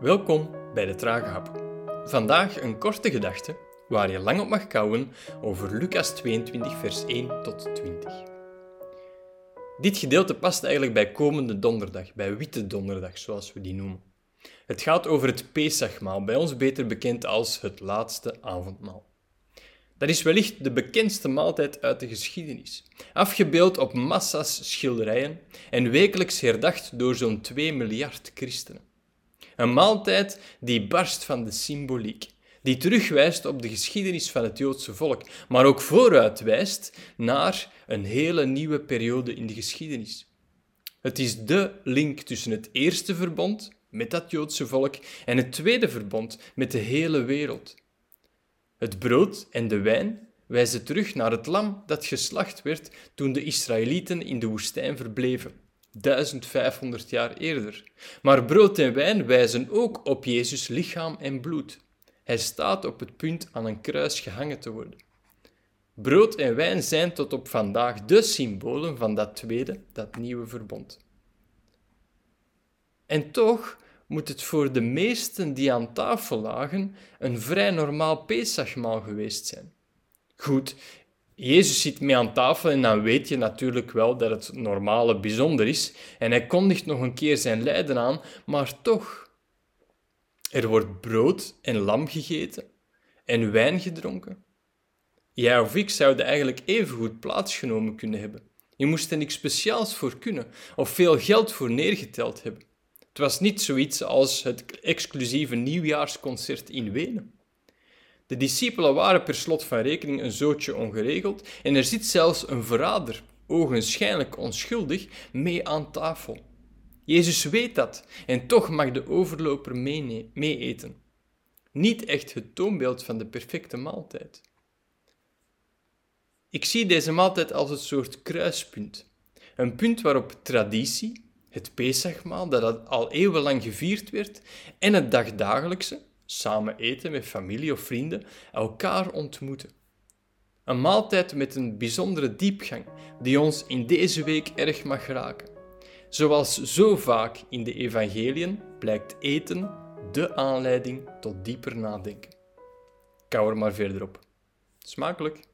Welkom bij de Trage Hap. Vandaag een korte gedachte waar je lang op mag kouwen over Lucas 22, vers 1 tot 20. Dit gedeelte past eigenlijk bij komende donderdag, bij Witte Donderdag, zoals we die noemen. Het gaat over het Pesachmaal, bij ons beter bekend als het laatste avondmaal. Dat is wellicht de bekendste maaltijd uit de geschiedenis, afgebeeld op massa's schilderijen en wekelijks herdacht door zo'n 2 miljard christenen. Een maaltijd die barst van de symboliek, die terugwijst op de geschiedenis van het Joodse volk, maar ook vooruitwijst naar een hele nieuwe periode in de geschiedenis. Het is de link tussen het eerste verbond met dat Joodse volk en het tweede verbond met de hele wereld. Het brood en de wijn wijzen terug naar het lam dat geslacht werd toen de Israëlieten in de woestijn verbleven. 1500 jaar eerder. Maar brood en wijn wijzen ook op Jezus lichaam en bloed. Hij staat op het punt aan een kruis gehangen te worden. Brood en wijn zijn tot op vandaag de symbolen van dat tweede, dat nieuwe verbond. En toch moet het voor de meesten die aan tafel lagen een vrij normaal Pesachmaal geweest zijn. Goed, Jezus zit mee aan tafel en dan weet je natuurlijk wel dat het normale bijzonder is. En hij kondigt nog een keer zijn lijden aan, maar toch. Er wordt brood en lam gegeten en wijn gedronken. Jij of ik zouden eigenlijk evengoed plaatsgenomen kunnen hebben. Je moest er niks speciaals voor kunnen of veel geld voor neergeteld hebben. Het was niet zoiets als het exclusieve nieuwjaarsconcert in Wenen. De discipelen waren per slot van rekening een zootje ongeregeld en er zit zelfs een verrader, ogenschijnlijk onschuldig, mee aan tafel. Jezus weet dat en toch mag de overloper mee eten. Niet echt het toonbeeld van de perfecte maaltijd. Ik zie deze maaltijd als een soort kruispunt. Een punt waarop traditie, het Pesachmaal, dat al eeuwenlang gevierd werd, en het dagdagelijkse, samen eten met familie of vrienden, elkaar ontmoeten. Een maaltijd met een bijzondere diepgang die ons in deze week erg mag raken. Zoals zo vaak in de evangeliën blijkt eten de aanleiding tot dieper nadenken. Kou er maar verder op. Smakelijk!